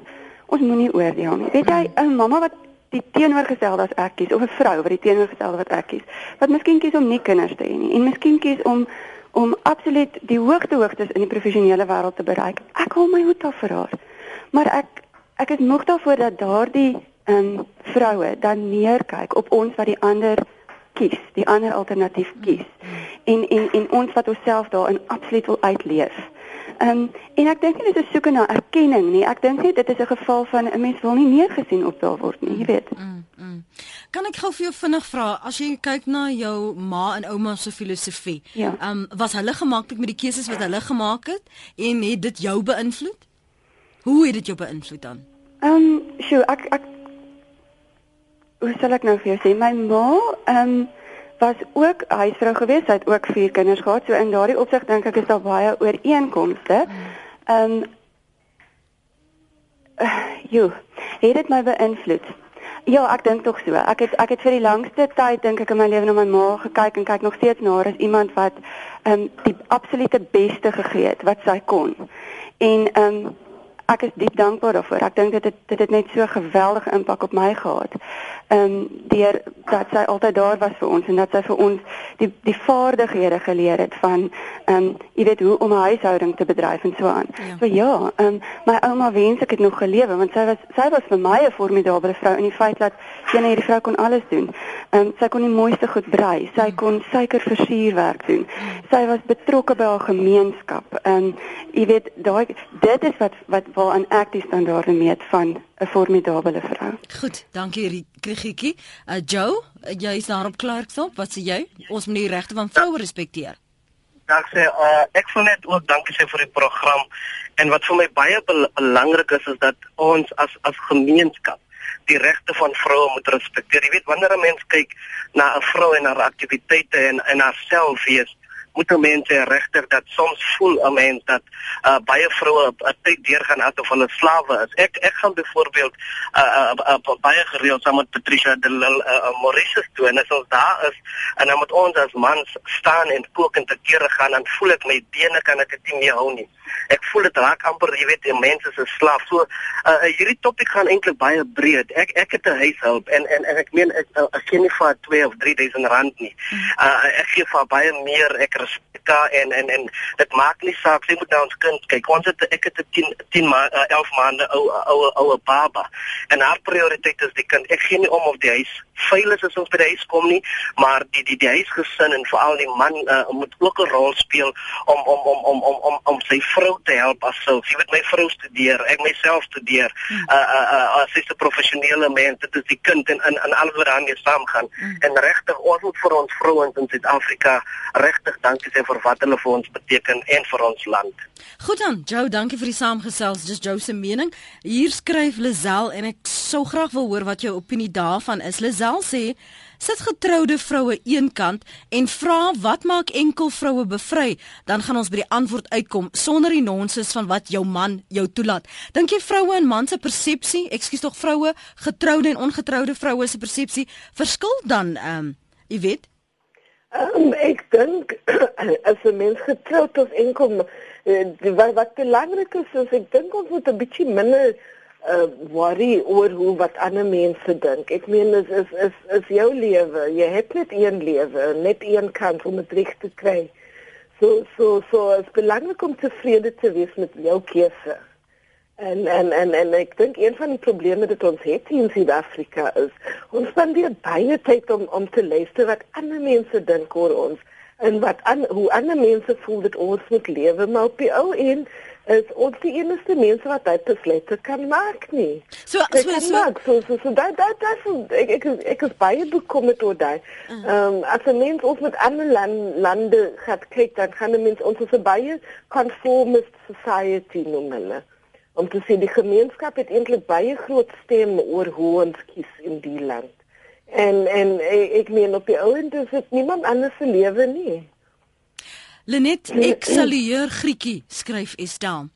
ons moenie oordeel nie. Weet jy, 'n mamma wat die teenoorgestelde as ek kies of 'n vrou wat die teenoorgestelde wat ek kies, wat miskien kies om nie kinders te hê nie en miskien kies om om absoluut die hoogte hoogtes in die professionele wêreld te bereik. Ek hou my hoed af vir haar. Maar ek ek is moeg daarvoor dat daardie ehm um, vroue dan neerkyk op ons wat die ander kies, die ander alternatief kies. En en en ons wat onsself daarin absoluut wil uitleef. Ehm um, en ek dink nie dit is soeke na erkenning nie. Ek dink net dit is 'n geval van 'n mens wil nie neergesien op daar word nie, jy weet. Mm, mm. Kan ek gou vir jou vinnig vra as jy kyk na jou ma en ouma se filosofie? Ja. Ehm um, was hulle gemaklik met die keuses wat hulle gemaak het en het dit jou beïnvloed? Hoe het dit jou beïnvloed dan? Ehm, um, sjoe, ek ek hoe sal ek nou vir jou sê my ma ehm um, was ook huisvrou gewees, sy het ook vier kinders gehad. So in daardie opsig dink ek is daar baie ooreenkomste. Ehm um, uh, jo, het dit my beïnvloed? Ja, ek dink tog so. Ek het ek het vir die langste tyd dink ek in my lewe na my ma gekyk en kyk nog steeds na haar as iemand wat ehm um, die absolute beste gegee het wat sy kon. En ehm um, ek is diep dankbaar daarvoor. Ek dink dit het dit het net so 'n geweldige impak op my gehad. Ehm um, deur dat sy altyd daar was vir ons en dat sy vir ons die die vaardighede geleer het van ehm um, jy weet hoe om 'n huishouding te bedryf en so aan. Ja. So ja, ehm um, my ouma wens ek het nog gelewe want sy was sy was vir my 'n formidable vrou in die feit dat sy net hierdie vrou kon alles doen. Ehm um, sy kon die mooiste goed brei. Sy mm. kon suikerversierwerk doen. Mm. Sy was betrokke by haar gemeenskap. Ehm um, jy weet daai dit is wat wat waaraan ek die standaarde meet van 'n formidable vrou. Goed, dankie Krigietjie. Uh Joe, jy is daar op Clarksop. Wat sê jy? Ons moet die regte van vroue respekteer. Dank sê uh ek wil net ook dankie sê vir die program en wat vir my baie belangrik is is dat ons as as gemeenskap die regte van vroue moet respekteer. Jy weet wanneer 'n mens kyk na 'n vrou en haar aktiwiteite en en haarself wees, moet mense regtig dat soms voel 'n mens dat uh, baie vroue 'n tyd deurgaan asof hulle slawe is. Ek ek gaan byvoorbeeld uh, uh, uh, uh, baie gereeld saam met Patricia de Lille uh, uh, Mauritius toe en as ons daar is en dan moet ons as mans staan en kook en te kere gaan en voel ek my bene kan ek dit nie meer hou nie. Ek voel dit raak amper jy weet mense 'n slaaf. So uh, hierdie topik gaan eintlik baie breed. Ek ek het 'n huishulp en en en ek meen ek, ek gee nie vir 2 of 3000 rand nie. Uh, ek gee vir baie meer ek respek en en en dit maak nie saak jy moet na ons kind kyk. Ons het ek het 'n 10 10 ma uh, 11 maande ou ou ou baba en haar prioriteit is die kind. Ek gee nie om of die huis veilig is ons by die huis kom nie, maar die die die huisgesin en veral die man uh, moet ook 'n rol speel om om om om om om om sy vrou te help as sy jy weet my vrou studeer, ek myself studeer. Uh uh, uh as sy 'n professionele mens, dit is die kind en in in alles wat daarmee saamgaan. Mm. En regtig ons moet vir ons vrouens in Suid-Afrika regtig dankie sê vir wat hulle vir ons beteken en vir ons land. Goed dan, Joe, dankie vir die saamgesels. Dis Joe se mening. Hier skryf Lazel en ek sou graag wil hoor wat jou opinie daarvan is. Lazel sê sit getroude vroue eenkant en vra wat maak enkel vroue bevry, dan gaan ons by die antwoord uitkom sonder die nonsens van wat jou man jou toelaat. Dink jy vroue en man se persepsie, ekskuus tog vroue, getroude en ongetroude vroue se persepsie verskil dan ehm um, jy weet? Um, ek dink as 'n mens getroud of enkel uh, wat wat belangrik is, is ek dink ons moet 'n bietjie minder uh worry oor hoe wat ander mense dink. Ek meen is is is is jou lewe. Jy het net een lewe, net een kans om dit reg te kry. So so so is belangrik om tevrede te wees met jou keuse. En en en en ek dink een van die probleme wat ons het in Suid-Afrika is ons spandeer baie tyd om om te luister wat ander mense dink oor ons en wat an, hoe ander mense voel dat ons moet lewe maar op die ou end is ons die enigste mense wat dit besluite kan maak nie. So so so, so so so so dat dat dat so, ek ek ek is baie bekommerd oor dit. Uh-huh. Ehm um, as 'n mens ons met ander land, lande gaan kyk dan gaan 'n mens ons 'n baie conformist society noem hulle. Om te sê die gemeenskap het eintlik baie groot stem oor hoe ons kies in die land. En en ek meen op die ouend is dit niemand anders se lewe nie. Lenet ek salueer Grietjie skryf Estel.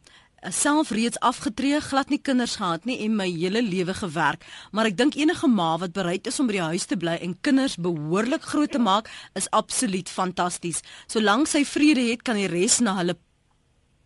Self reeds afgetree, glad nie kinders gehad nie en my hele lewe gewerk, maar ek dink enige ma wat bereid is om by die huis te bly en kinders behoorlik groot te maak, is absoluut fantasties. Solank sy vrede het, kan die res na hulle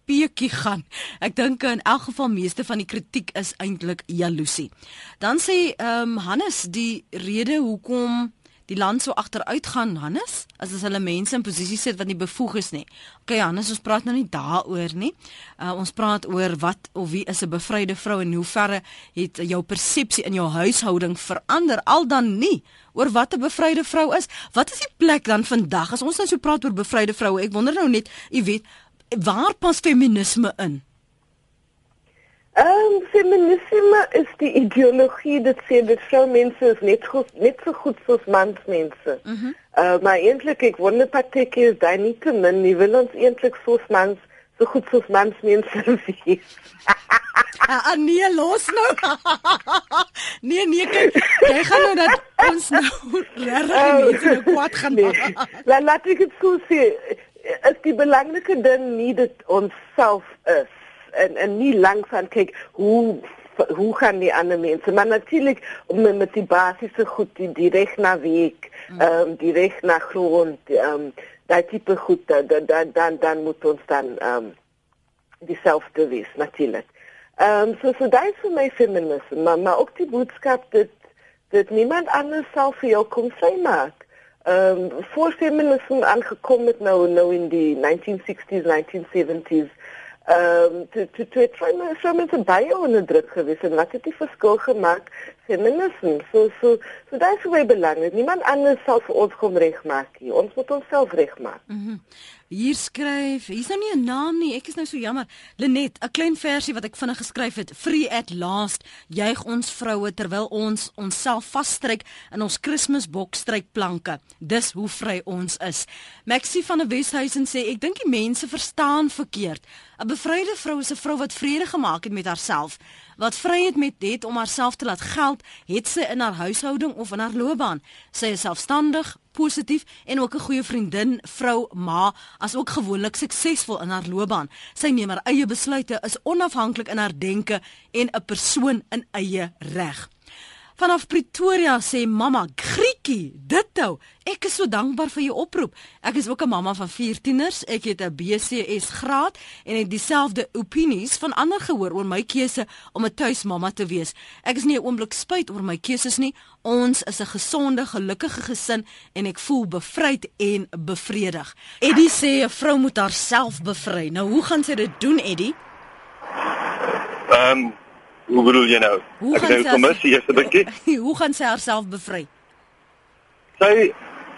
peetjie gaan. Ek dink in elk geval meeste van die kritiek is eintlik jaloesie. Dan sê ehm um, Hannes die rede hoekom die land so agteruit gaan Hannes as as hulle mense in posisie sit wat nie bevoeg is nie. Okay Hannes, ons praat nou nie daaroor nie. Uh, ons praat oor wat of wie is 'n bevryde vrou en hoe verre het jou persepsie in jou huishouding verander al dan nie oor wat 'n bevryde vrou is. Wat is die plek dan vandag as ons nou so praat oor bevryde vroue? Ek wonder nou net, jy weet, waar pas feminisme in? Ehm um, feminisme is die ideologie dat sê dat vroumense is net goed, net so goed soos mansmense. Mhm. Mm uh, maar eintlik ek wonder partyke is daai nie te min nie. Wil ons eintlik soos mans so goed soos mansmense wees? Ah, ah nee, los nou. nee, nee, kyk, jy gaan nou dat ons nou regtig mense nou kwaad gaan nee. maak. Nee. Laat ek dit so sê. Is die belangrike ding nie dat ons self is en en nie lank van kyk hoe hoe gaan die ander mense maar natuurlik om met die basiese goed die, die reg na week mm. ehm um, die reg na grond ehm um, daai tipe goed dan dan dan dan moet ons dan ehm um, dieselfde wees natuurlik. Ehm um, so so daai is vir my feminisme maar maar ook die boodskap dat dat niemand anders sal vir jou kom sê maak. Ehm um, voor feminisme aangekom het nou nou in die 1960s 1970s ehm um, toe toe toe het my so met 'n baie onderdruk gewees en wat het die verskil gemaak? Feminisme. So so so daai is baie belangrik niemand anders sal vir ons kom regmaak nie. Ons moet onsself regmaak. Mm Hier skryf, hier's nou nie 'n naam nie. Ek is nou so jammer. Lenet, 'n klein versie wat ek vinnig geskryf het. Free at last. Juig ons vroue terwyl ons onsself vasstryk in ons Kersbokstrykplanke. Dis hoe vry ons is. Maxie van die Weshuisen sê ek dink die mense verstaan verkeerd. 'n Bevryde vrou is 'n vrou wat vrede gemaak het met haarself wat vryheid met het om haarself te laat geld, het sy in haar huishouding of in haar loopbaan. Sy is selfstandig, positief en ook 'n goeie vriendin, vrou, ma, as ook gewoonlik suksesvol in haar loopbaan. Sy neem haar eie besluite, is onafhanklik in haar denke en 'n persoon in eie reg. Vanaf Pretoria sê mamma Grietjie, dit nou. Ek is so dankbaar vir jou oproep. Ek is ook 'n mamma van vier tieners. Ek het 'n BCS graad en het dieselfde opinies van ander gehoor oor my keuse om 'n tuismamma te wees. Ek is nie 'n oomblik spyt oor my keuses nie. Ons is 'n gesonde, gelukkige gesin en ek voel bevryd en bevredig. Eddie sê 'n vrou moet haarself bevry. Nou, hoe gaan sy dit doen, Eddie? Ehm um Hoe bedoel jy nou? Hoe ek het nou kom mis eerste bietjie. Hoe gaan sy haarself bevry? sy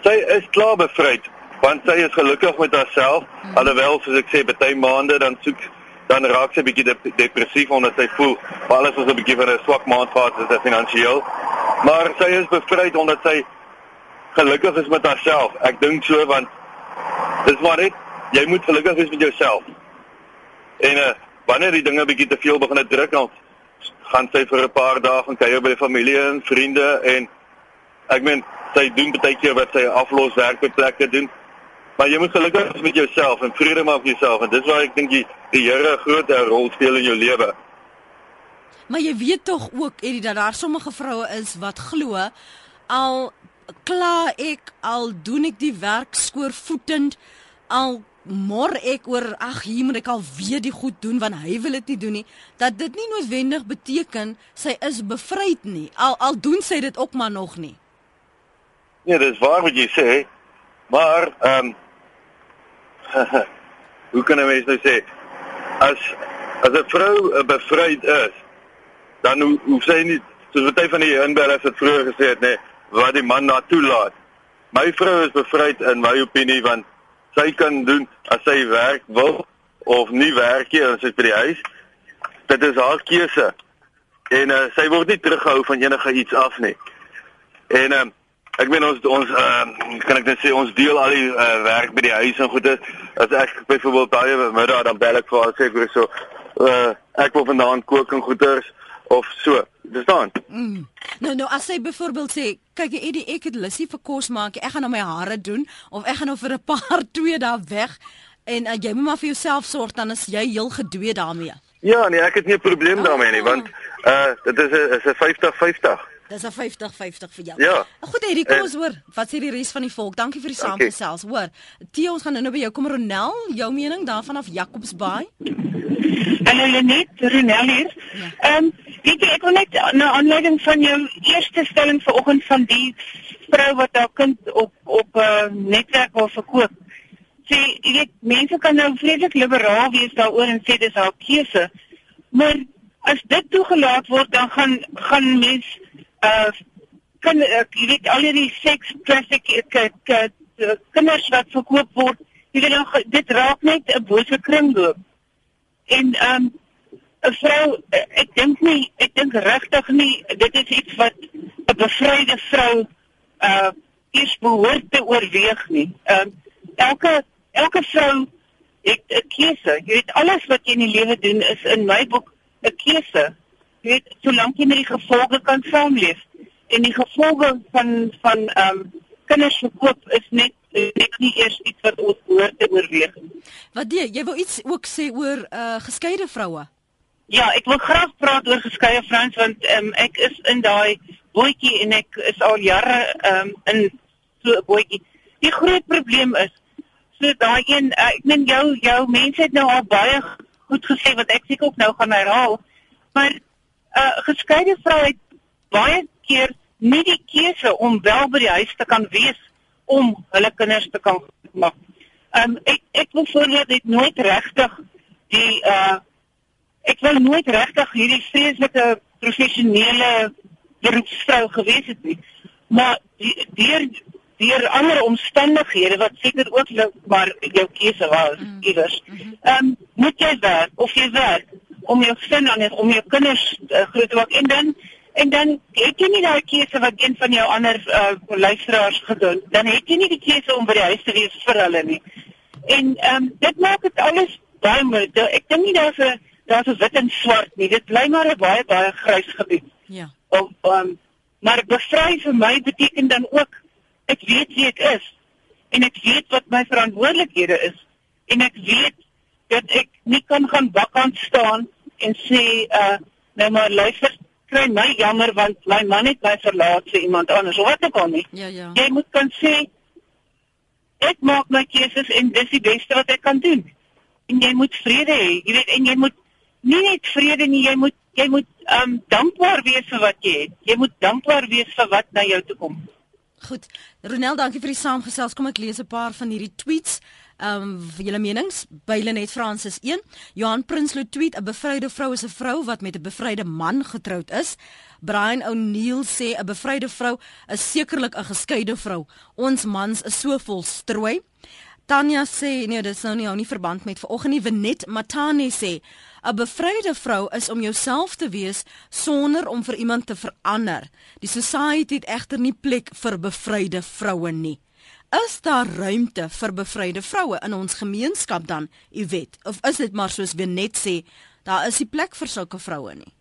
sy is klaar bevryd want sy is gelukkig met haarself hmm. alhoewel soos ek sê baie maande dan soek dan raak sy bietjie dep depressief omdat sy voel alles is 'n bietjie van 'n swak maand gehad dit finansiëel maar sy is bevryd omdat sy gelukkig is met haarself ek dink so want dis maar net jy moet gelukkig wees met jouself en uh, wanneer die dinge bietjie te veel begin druk dan gaan sy vir 'n paar dae gaan kuier by familie en vriende en ek meen sy doen baie keer wat sy aflos werk by plekke doen. Maar jy moet gelukkig wees met jouself en vrede maak met jouself en dis waar ek dink die, die Here 'n groot rol speel in jou lewe. Maar jy weet tog ook Eddie dat daar sommige vroue is wat glo al kla ek al doen ek die werk skoorvoetend al mor ek oor ag hier moet ek al weer die goed doen want hy wil dit nie doen nie. Dat dit nie noodwendig beteken sy is bevryd nie. Al al doen sy dit ook maar nog nie. Nee dis waar wat jy sê maar ehm um, hoe kan 'n mens nou sê as as 'n vrou bevryd is dan hoe hoe sê nie soos baie van die inbellers het vroeër gesê het nê nee, wat die man na toelaat my vrou is bevryd in my opinie want sy kan doen as sy werk wil of nie werk nie as sy by die huis. Dit is haar keuse. En uh, sy word nie teruggehou van enige iets af nie. En um, ek meen ons ons uh, kan ek net sê ons deel al die uh, werk by die huis en goede. As ek byvoorbeeld daai middag dan bel ek vir haar sê ek wil so uh, ek wil vanaand kook en goeders of so. Dis dan. Mm. Nou nou as jy byvoorbeeld sê, kyk jy Eddie, ek het lusie vir kos maak, ek gaan nou my hare doen of ek gaan nou vir 'n paar twee dae weg en uh, jy moet maar vir jouself sorg dan is jy heel gedwee daarmee. Ja, nee, ek het nie 'n probleem daarmee nie, want uh dit is 'n is 'n 50-50. Dis 'n 50-50 vir jou. Ja. Goed, Eddie, kom ons hoor. Wat sê die res van die volk? Dankie vir die saamgesels. Hoor. Tio, ons gaan nou by jou kom Ronel, jou mening daarvan af Jacobsbaai. Hallo Lenet, Ronel hier. Ja. Ehm ja. um, Weet jy, ek wil net na aanleiding van jou eerste stelling vanoggend van die vrou wat haar kind op op 'n uh, netwerk wil verkoop. Sê, jy weet, mense kan nou vreeslik liberaal wees daaroor en sê dis haar keuse. Maar as dit toegelaat word, dan gaan gaan mens uh kan uh, jy weet al die seks traffic kinders wat verkoop word, jy weet nou dit raak net 'n bose kringloop. En ehm um, 'n vrou ek dink nie ek dink regtig nie dit is iets wat 'n bevryde vrou uh eers behoort te oorweeg nie. Ehm uh, elke elke vrou het 'n keuse. Jy weet alles wat jy in die lewe doen is in my boek 'n keuse. Weet solank jy met die gevolge kan saamleef en die gevolge van van ehm um, kinders verkoop is net net nie eers iets wat ons behoort te oorweeg nie. Wat jy jy wil iets ook sê oor uh geskeide vroue? Ja, ek wil graag praat oor geskeie vrouens want um, ek is in daai bootjie en ek is al jare um, in so 'n bootjie. Die groot probleem is so daai een uh, ek meen jou jou mense het nou al baie goed gesê wat ek seker ook nou gaan herhaal. Maar uh, geskeide vrou het baie keer nie die keuse om wel by die huis te kan wees om hulle kinders te kan maak. Um ek ek wil voorbeeld dit nooit regtig die uh ek wil nooit regtig hierdie vreeslike professionele beroepsvrou gewees het nie. Maar deur deur ander omstandighede wat seker ook maar jou keuse was mm. iewers. Mm-hmm. Ehm um, moet jy werk of jy werk om jou gesin aan om jou kinders uh, groot te maak en dan en dan het jy nie daai keuse wat een van jou ander uh, luisteraars gedoen. Dan het jy nie die keuse om by die huis te wees vir hulle nie. En ehm um, dit maak dit alles baie moeilik. Ek dink nie daar's 'n daar's 'n wit en swart nie. Dit bly maar 'n baie baie grys gebied. Ja. Om um, maar bevry vir my beteken dan ook ek weet wie ek is en ek weet wat my verantwoordelikhede is en ek weet dat ek nie kan gaan bakkant staan en sê uh nou maar luister kry my jammer want my man het my verlaat vir iemand anders. Wat ek kan nie. Ja ja. Jy moet kan sê ek maak my keuses en dis die beste wat ek kan doen. En jy moet vrede hê. Jy weet en jy moet nie net vrede nie, jy moet jy moet um dankbaar wees vir wat jy het. Jy moet dankbaar wees vir wat na jou toe kom. Goed. Ronel, dankie vir die saamgesels. Kom ek lees 'n paar van hierdie tweets. Ehm um, julle menings. Bylenet Francis 1. Johan Prinsloo tweet: 'n Bevryde vrou is 'n vrou wat met 'n bevryde man getroud is. Brian O'Neil sê 'n bevryde vrou is sekerlik 'n geskeide vrou. Ons mans is so vol strooi. Tanya sê nee, dit sou nie hou nie verband met vanoggend nie. Venet Matane sê 'n bevryde vrou is om jouself te wees sonder om vir iemand te verander. Die society het egter nie plek vir bevryde vroue nie. Is daar ruimte vir bevryde vroue in ons gemeenskap dan, Iwet? Of is dit maar soos Venet sê, daar is nie plek vir sulke vroue nie?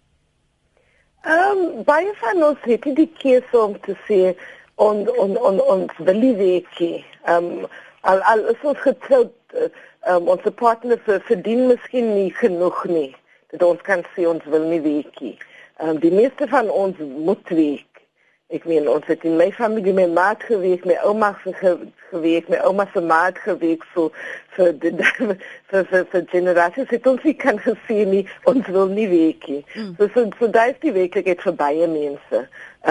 Ehm um, baie van ons het die keuse om te sê on on on ons wil nie weet nie. Ehm um, al al is ons getroud um, ons partner vir verdien miskien nie genoeg nie dat ons kan sê ons wil nie weet nie. Ehm um, die meeste van ons moet weet. Ek meen ons het in my familie met maat gewees, met ouma gewees, met ouma se maat gewees so vir die vir vir vir generasies het ons nie kan gesien nie ons wil nie weet nie. Mm. So so so daai is die werklikheid vir baie mense.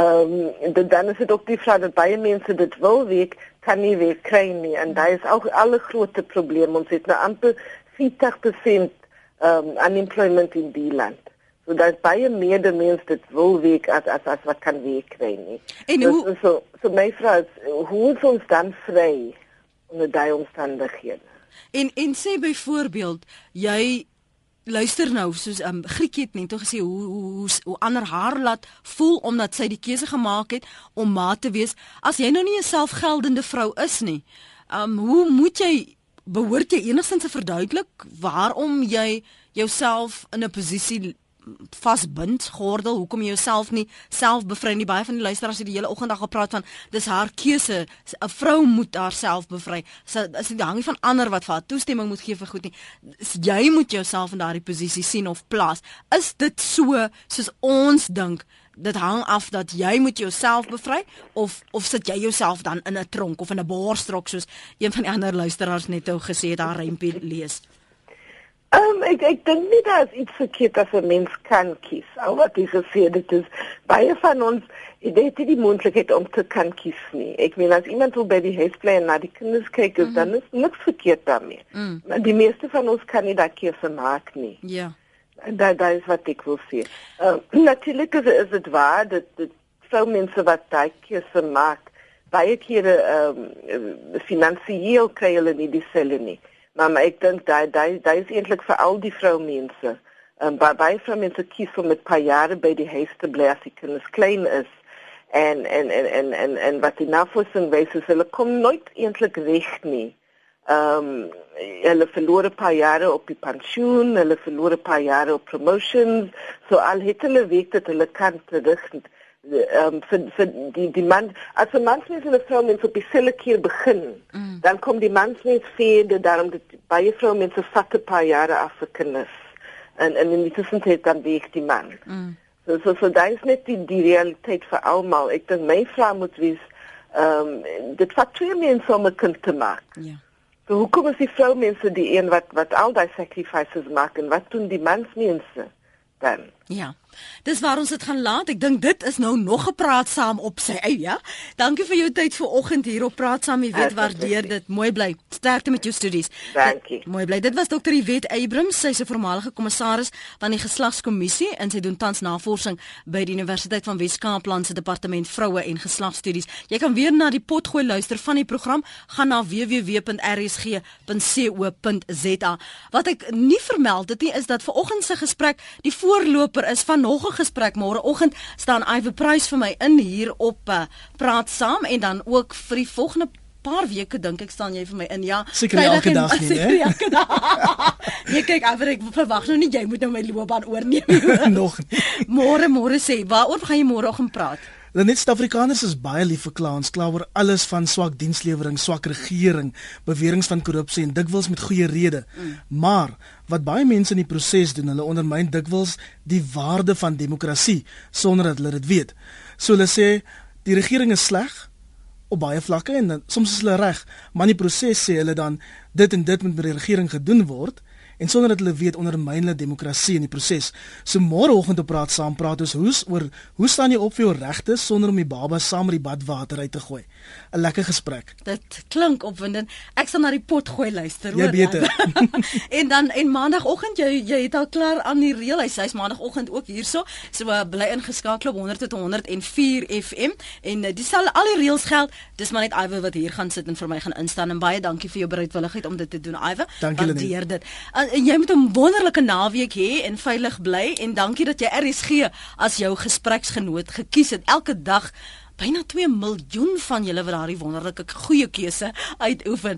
Ehm um, dan is dit ook die vraag dat baie mense dit wil weet, kan nie weer kry nie en daai is ook alle groot probleem. Ons het nou amper 40% ehm um, unemployment in die land. So dat baie meer mense dit wil week as as as wat kan week kry nie. En hoe so so, so my vrou hoe is ons dan vry onder daai omstandighede? En en sê byvoorbeeld jy luister nou soos um, Griekie het net gesê hoe hoe hoe, hoe ander haar laat voel omdat sy die keuse gemaak het om ma te wees as jy nou nie 'n selfgeldende vrou is nie. Um hoe moet jy behoort jy enigstens te verduidelik waarom jy jouself in 'n posisie vasbind gordel hoekom jy jouself nie self bevry nie? Baie van die luisteraars het die hele oggend al gepraat van dis haar keuse. 'n vrou moet haarself bevry. So as dit hang nie van ander wat vir haar toestemming moet gee vir goed nie. Jy moet jouself in daardie posisie sien of plaas. Is dit so soos ons dink? Dit hang af dat jy moet jouself bevry of of sit jy jouself dan in 'n tronk of in 'n boorstrok soos een van die ander luisteraars net ou gesê het daar rempie lees um, ek ek dink nie dat iets verkeerd as 'n mens kan kies. Al wat jy gesê dit is baie van ons het dit die moontlikheid om te kan kies nie. Ek meen as iemand wil by die huisplein na die kinders kyk, mm -hmm. dan is niks verkeerd daarmee. Mm. Maar die meeste van ons kan nie daai keuse maak nie. Ja. Yeah. En dat dat is wat ek wil sê. Ehm uh, natuurlik is, is dit waar dat dit sou mense wat daai keuse maak baie kere ehm um, finansiëel kry hulle nie dieselfde nie. Maar, maar ek dink daai daai daai is eintlik vir al die vroumense. Ehm um, baie baie vroumense kies om met paar jare by die huis te bly as die kinders klein is. En en en en en en wat die navorsing wys is hulle kom nooit eintlik reg nie. Ehm um, hulle verloor 'n paar jare op die pensioen, hulle verloor 'n paar jare op promotions. So al het hulle weet dat hulle kan terug um, vir vir die die man as 'n mansmens en 'n vroumens op dieselfde keer begin mm. dan kom die mansmens vierde daarom dat baie se vat 'n paar jare af vir kinders en en in die tussentyd dan weeg die man mm. so so so daai is net die die realiteit vir almal ek dink my vrou moet wees ehm um, dit vat twee mense om 'n kind te maak ja yeah. so hoekom is die vroumense die een wat wat al daai sacrifices maak en wat doen die mansmense dan ja Dis waar ons dit gaan laat. Ek dink dit is nou nog gepraat saam op sy eie. Ja? Dankie vir jou tyd vanoggend hier op Praat saam. Jy weet waardeer dit. Mooi bly. Sterkte met jou studies. Dankie. Mooi bly. Dit was dokter Yvette Abrams, sy is 'n voormalige kommissaris van die geslagskommissie en sy doen tans navorsing by die Universiteit van Wes-Kaapland se departement vroue en geslagsstudies. Jy kan weer na die potgooi luister van die program. Gaan na www.rsg.co.za. Wat ek nie vermeld het nie is dat vanoggend se gesprek die voorloper is van nog 'n gesprek. Môreoggend staan Ive Prys vir my in hier op uh, praat saam en dan ook vir die volgende paar weke dink ek staan jy vir my in ja. Seker elke dag nie hè elke dag. Jy kyk Ive ek verwag nou nie jy moet nou my loopbaan oorneem nog môre môre sê waaroor gaan jy môreoggend praat Dan net Suid-Afrikaners is baie lief vir klaans, kla oor alles van swak dienslewering, swak regering, beweringe van korrupsie en dikwels met goeie rede. Mm. Maar wat baie mense in die proses doen, hulle ondermyn dikwels die waarde van demokrasie sonder dat hulle dit weet. So hulle sê die regering is sleg op baie vlakke en dan, soms is hulle reg, maar in die proses sê hulle dan dit en dit moet met die regering gedoen word en sonder dat hulle weet ondermyn hulle demokrasie in die proses. So môreoggend op praat saam praat ons hoes oor hoe staan jy op vir jou regte sonder om die baba saam met die badwater uit te gooi. 'n Lekker gesprek. Dit klink opwindend. Ek sal na die pot gooi luister hoor. Jy beter. en dan en maandagooggend jy jy het al klaar aan die reël. Hy's hy's maandagooggend ook hierso. So uh, bly ingeskakel op 100 tot 104 FM en uh, dis sal al die reëls geld. Dis maar net Iwe wat hier gaan sit en vir my gaan instaan en baie dankie vir jou bereidwilligheid om dit te doen Iwe. Waardeer dit. En jy moet 'n wonderlike naweek hê en veilig bly en dankie dat jy RSG as jou gespreksgenoot gekies het elke dag byna 2 miljoen van julle wat daardie wonderlike goeie keuse uitoefen.